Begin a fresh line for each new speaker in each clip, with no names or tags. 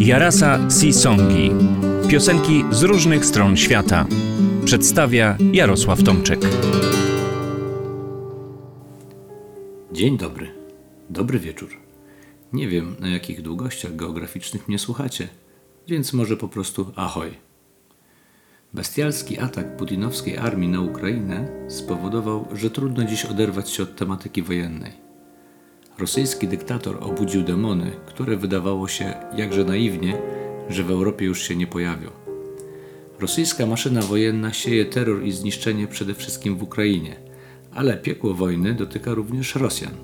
Jarasa Sisongi. Piosenki z różnych stron świata. Przedstawia Jarosław Tomczyk.
Dzień dobry. Dobry wieczór. Nie wiem, na jakich długościach geograficznych mnie słuchacie, więc może po prostu ahoj. Bestialski atak putinowskiej armii na Ukrainę spowodował, że trudno dziś oderwać się od tematyki wojennej. Rosyjski dyktator obudził demony, które wydawało się jakże naiwnie, że w Europie już się nie pojawią. Rosyjska maszyna wojenna sieje terror i zniszczenie przede wszystkim w Ukrainie, ale piekło wojny dotyka również Rosjan.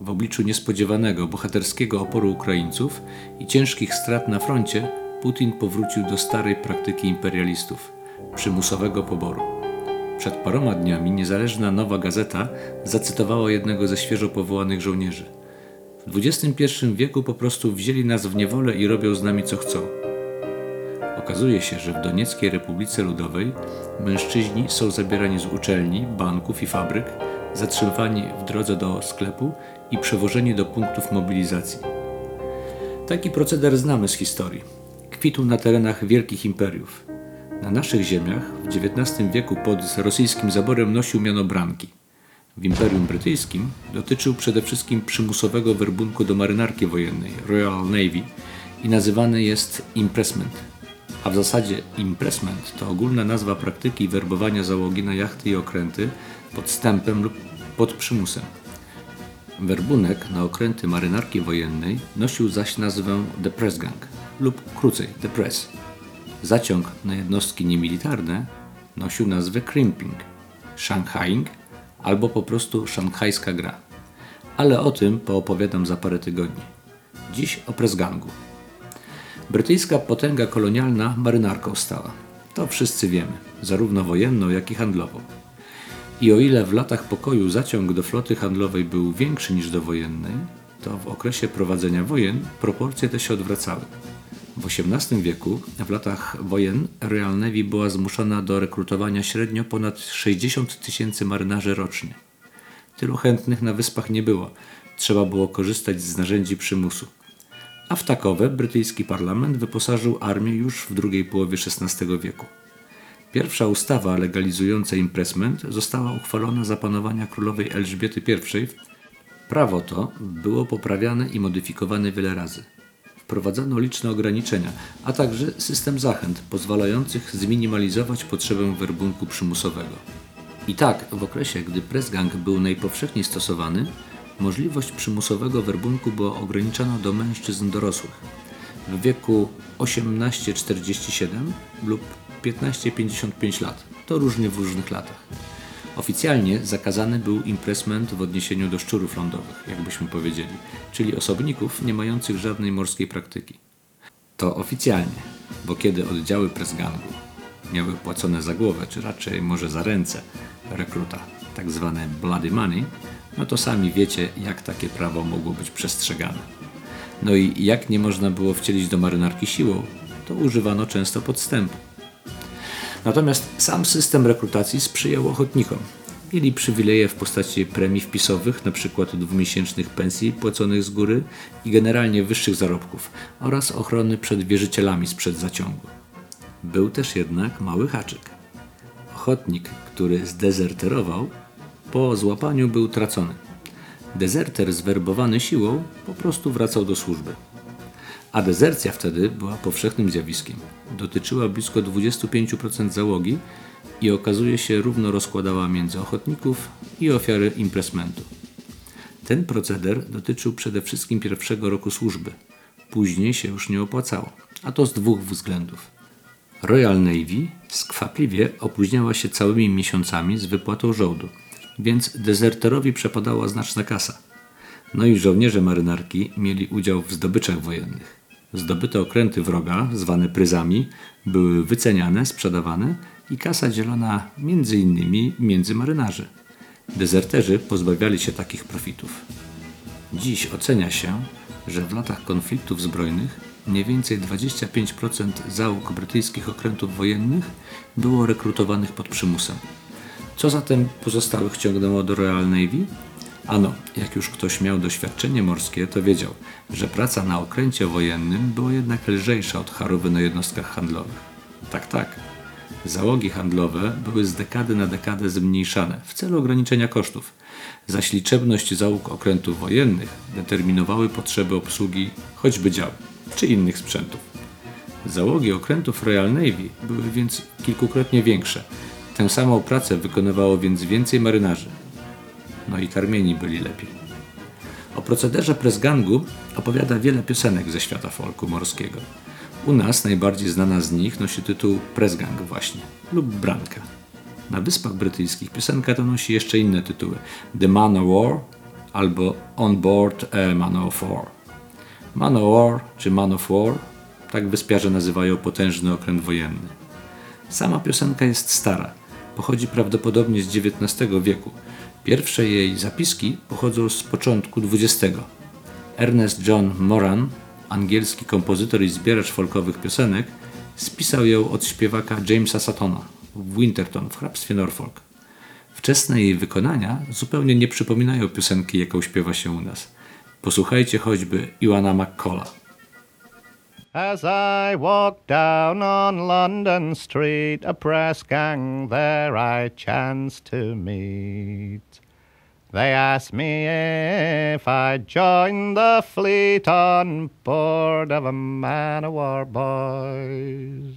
W obliczu niespodziewanego, bohaterskiego oporu Ukraińców i ciężkich strat na froncie, Putin powrócił do starej praktyki imperialistów przymusowego poboru. Przed paroma dniami niezależna Nowa Gazeta zacytowała jednego ze świeżo powołanych żołnierzy. W XXI wieku po prostu wzięli nas w niewolę i robią z nami co chcą. Okazuje się, że w Donieckiej Republice Ludowej mężczyźni są zabierani z uczelni, banków i fabryk, zatrzymywani w drodze do sklepu i przewożeni do punktów mobilizacji. Taki proceder znamy z historii. Kwitł na terenach wielkich imperiów. Na naszych ziemiach w XIX wieku pod rosyjskim zaborem nosił miano branki. W Imperium Brytyjskim dotyczył przede wszystkim przymusowego werbunku do marynarki wojennej Royal Navy i nazywany jest impressment. A w zasadzie impressment to ogólna nazwa praktyki werbowania załogi na jachty i okręty pod stępem lub pod przymusem. Werbunek na okręty marynarki wojennej nosił zaś nazwę The Press Gang lub krócej The Press. Zaciąg na jednostki niemilitarne nosił nazwę crimping, shanghaiing albo po prostu szanghajska gra. Ale o tym poopowiadam za parę tygodni. Dziś o Gangu. Brytyjska potęga kolonialna marynarką stała. To wszyscy wiemy, zarówno wojenną, jak i handlową. I o ile w latach pokoju zaciąg do floty handlowej był większy niż do wojennej, to w okresie prowadzenia wojen proporcje te się odwracały. W XVIII wieku, w latach wojen, Royal Navy była zmuszona do rekrutowania średnio ponad 60 tysięcy marynarzy rocznie. Tylu chętnych na wyspach nie było. Trzeba było korzystać z narzędzi przymusu. A w takowe brytyjski parlament wyposażył armię już w drugiej połowie XVI wieku. Pierwsza ustawa legalizująca impressment została uchwalona za panowania królowej Elżbiety I. Prawo to było poprawiane i modyfikowane wiele razy wprowadzono liczne ograniczenia, a także system zachęt pozwalających zminimalizować potrzebę werbunku przymusowego. I tak, w okresie, gdy presgang był najpowszechniej stosowany, możliwość przymusowego werbunku była ograniczona do mężczyzn dorosłych w wieku 18-47 lub 15-55 lat. To różnie w różnych latach. Oficjalnie zakazany był impressment w odniesieniu do szczurów lądowych, jakbyśmy powiedzieli, czyli osobników nie mających żadnej morskiej praktyki. To oficjalnie, bo kiedy oddziały presgangu miały płacone za głowę, czy raczej może za ręce rekruta, tak zwane bloody money, no to sami wiecie, jak takie prawo mogło być przestrzegane. No i jak nie można było wcielić do marynarki siłą, to używano często podstępu. Natomiast sam system rekrutacji sprzyjał ochotnikom. Mieli przywileje w postaci premii wpisowych, np. dwumiesięcznych pensji płaconych z góry i generalnie wyższych zarobków oraz ochrony przed wierzycielami sprzed zaciągu. Był też jednak mały haczyk. Ochotnik, który zdezerterował, po złapaniu był tracony. Dezerter zwerbowany siłą po prostu wracał do służby. A dezercja wtedy była powszechnym zjawiskiem. Dotyczyła blisko 25% załogi i okazuje się równo rozkładała między ochotników i ofiary impressmentu. Ten proceder dotyczył przede wszystkim pierwszego roku służby. Później się już nie opłacało, a to z dwóch względów. Royal Navy skwapliwie opóźniała się całymi miesiącami z wypłatą żołdu, więc dezerterowi przepadała znaczna kasa. No i żołnierze marynarki mieli udział w zdobyczach wojennych. Zdobyte okręty wroga, zwane pryzami, były wyceniane, sprzedawane i kasa dzielona między innymi między marynarzy. Dezerterzy pozbawiali się takich profitów. Dziś ocenia się, że w latach konfliktów zbrojnych mniej więcej 25% załóg brytyjskich okrętów wojennych było rekrutowanych pod przymusem. Co zatem pozostałych ciągnęło do Royal Navy? Ano, jak już ktoś miał doświadczenie morskie, to wiedział, że praca na okręcie wojennym była jednak lżejsza od charówy na jednostkach handlowych. Tak, tak. Załogi handlowe były z dekady na dekadę zmniejszane w celu ograniczenia kosztów, zaś liczebność załóg okrętów wojennych determinowały potrzeby obsługi choćby dział czy innych sprzętów. Załogi okrętów Royal Navy były więc kilkukrotnie większe. Tę samą pracę wykonywało więc więcej marynarzy. No i karmieni byli lepiej. O procederze presgangu opowiada wiele piosenek ze świata folku morskiego. U nas najbardziej znana z nich nosi tytuł Presgang właśnie lub Branka. Na Wyspach Brytyjskich piosenka ta nosi jeszcze inne tytuły The Man of War albo On Board a Man of War. Man of War czy Man of War tak wyspiarze nazywają potężny okręt wojenny. Sama piosenka jest stara, pochodzi prawdopodobnie z XIX wieku. Pierwsze jej zapiski pochodzą z początku XX. Ernest John Moran, angielski kompozytor i zbieracz folkowych piosenek, spisał ją od śpiewaka Jamesa Satona w Winterton w hrabstwie Norfolk. Wczesne jej wykonania zupełnie nie przypominają piosenki, jaką śpiewa się u nas. Posłuchajcie choćby Iwana McCalla.
As I walked down on London Street, a press gang there I chanced to meet. They asked me if I'd join the fleet on board of a man of war, boys.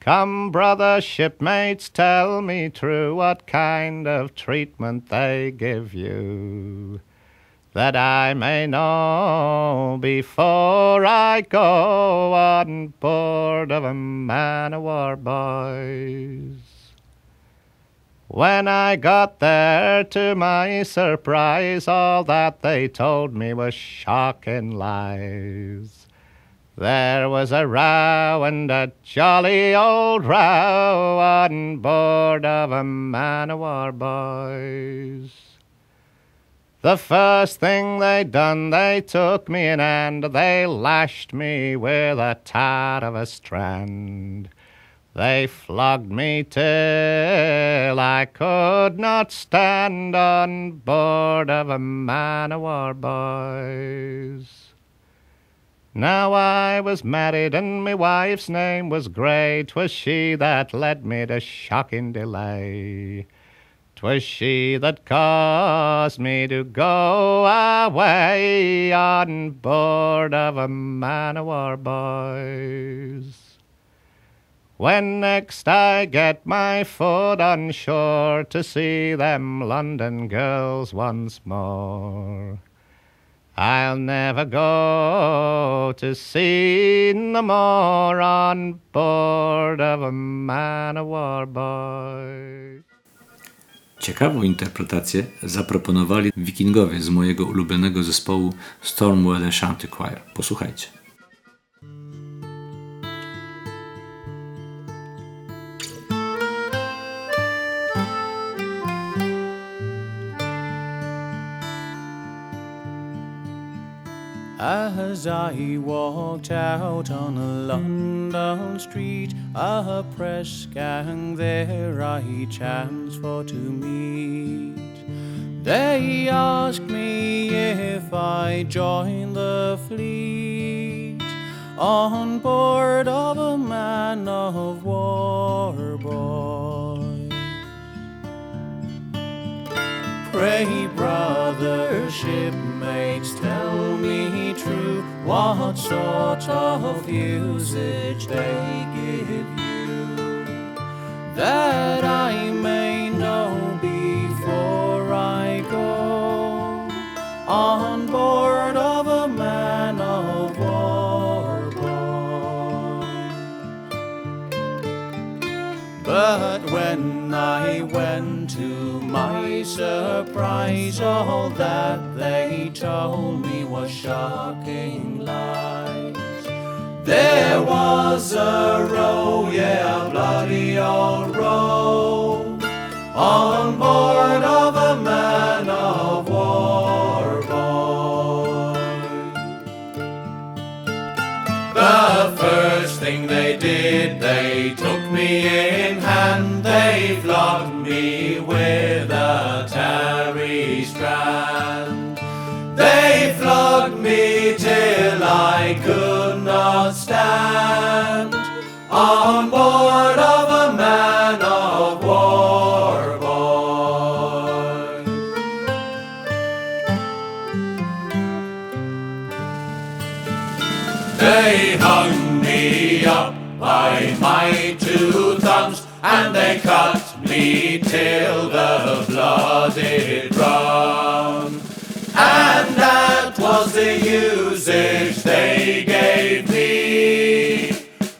Come, brother shipmates, tell me true what kind of treatment they give you that I may know before I go on board of a man of war, boys. When I got there, to my surprise, all that they told me was shocking lies. There was a row and a jolly old row on board of a man of war, boys. The first thing they done, they took me in hand, they lashed me with a tar of a strand. They flogged me till I could not stand on board of a man of war, boys. Now I was married and my wife's name was Grey, 'twas she that led me to shocking delay. 'Twas she that caused me to go away on board of a man of war, boys. When next I get my foot on shore to see them London girls once more, I'll never go to sea no more on board of a man of war, boys.
Ciekawą interpretację zaproponowali wikingowie z mojego ulubionego zespołu Stormweather Shanty Choir. Posłuchajcie.
As I walked out on a London street, a press gang there I chanced for to meet. They asked me if I joined the fleet on board of a man of war, boy. Pray, brother shipmates, tell me true what sort of usage they give you, that I may know before I go on board of a man of war. boy. But when I went to my surprise, all that they told me was shocking lies. There was a row, yeah, a bloody old row, on board of a man of war, boy. The first thing they did, they took me in hand, they flogged me with a tarry strand. They flogged me till I could not stand on board till the blood did run. And that was the usage they gave me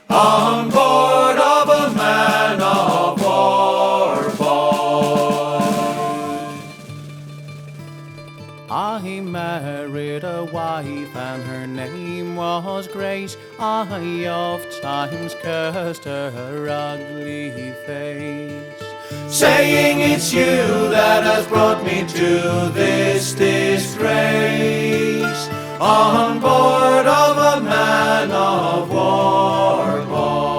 on board of a man of war boy. I ah, married a wife and her name was Grace. I oft times cursed her ugly face. Saying it's you that has brought me to this disgrace. On board of a man of war boy.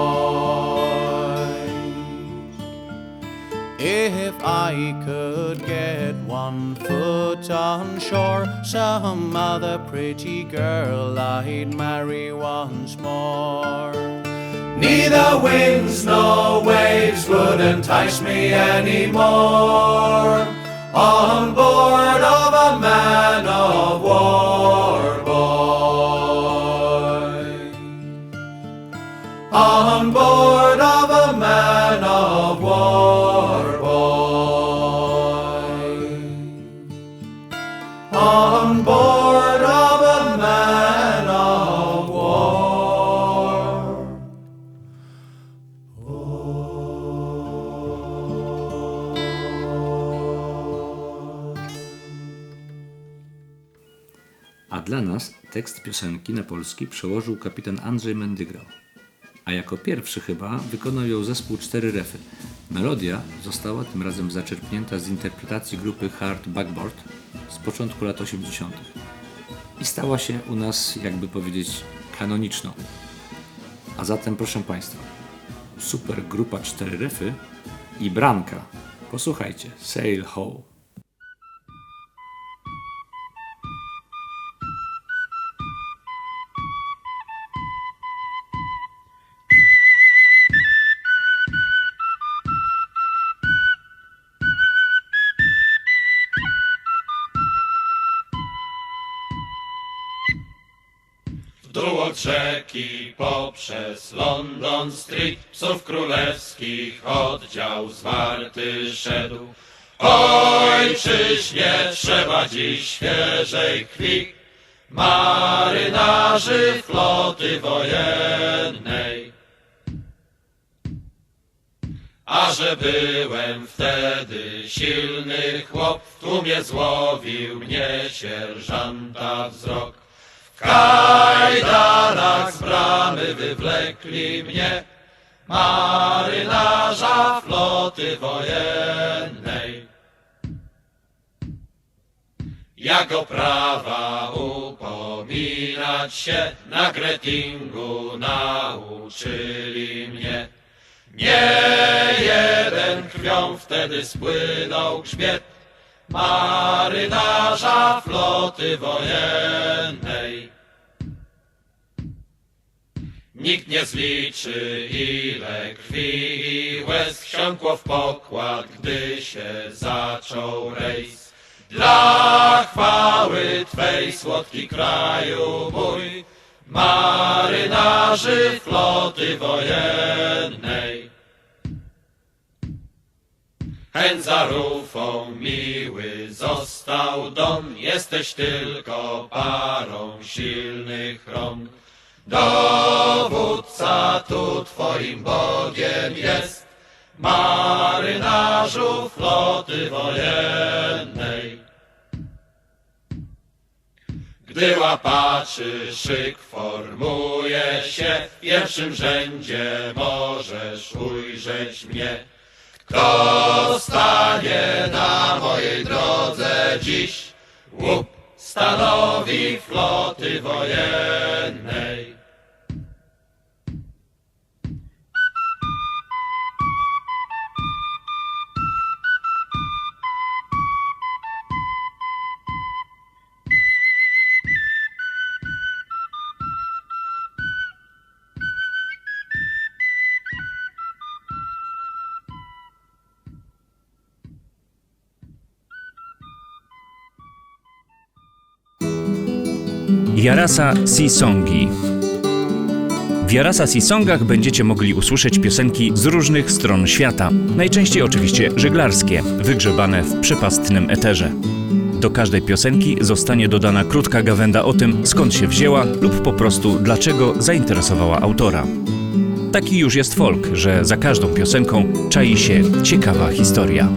If I could get one foot on shore, some other pretty girl I'd marry once more. Neither winds nor waves would entice me anymore. On board A
dla nas tekst piosenki na polski przełożył kapitan Andrzej Mendygrał. A jako pierwszy chyba wykonał ją zespół Cztery Refy. Melodia została tym razem zaczerpnięta z interpretacji grupy Hard Backboard z początku lat 80. i stała się u nas, jakby powiedzieć, kanoniczną. A zatem proszę Państwa, super grupa Cztery Refy i Branka. Posłuchajcie, Sail Ho.
Poprzez London Street psów królewskich oddział zwarty szedł. Ojczyźnie trzeba dziś świeżej krwi, marynarzy floty wojennej. A że byłem wtedy silny chłop, w tłumie złowił mnie sierżanta wzrok. Kajdanach z bramy wywlekli mnie, marynarza floty wojennej. Jak o prawa upominać się, na Gretingu nauczyli mnie. Nie jeden krwią wtedy spłynął grzbiet marynarza floty wojennej. Nikt nie zliczy, ile krwi i łez wsiąkło w pokład, gdy się zaczął rejs. Dla chwały Twej, słodki kraju mój, marynarzy floty wojennej. Chęć za rufą miły został dom, jesteś tylko parą silnych rąk. Dowódca tu twoim Bogiem jest, marynarzu floty wojennej. Gdy łapaczy szyk formuje się, w pierwszym rzędzie możesz ujrzeć mnie. Kto stanie na mojej drodze dziś? Łup stanowi floty wojennej. Jarasa Sisongi. W Jarasa Sisongach będziecie mogli usłyszeć piosenki z różnych stron świata, najczęściej oczywiście żeglarskie, wygrzebane w przepastnym eterze. Do każdej piosenki zostanie dodana krótka gawenda o tym, skąd się wzięła lub po prostu dlaczego zainteresowała autora. Taki już jest folk, że za każdą piosenką czai się ciekawa historia.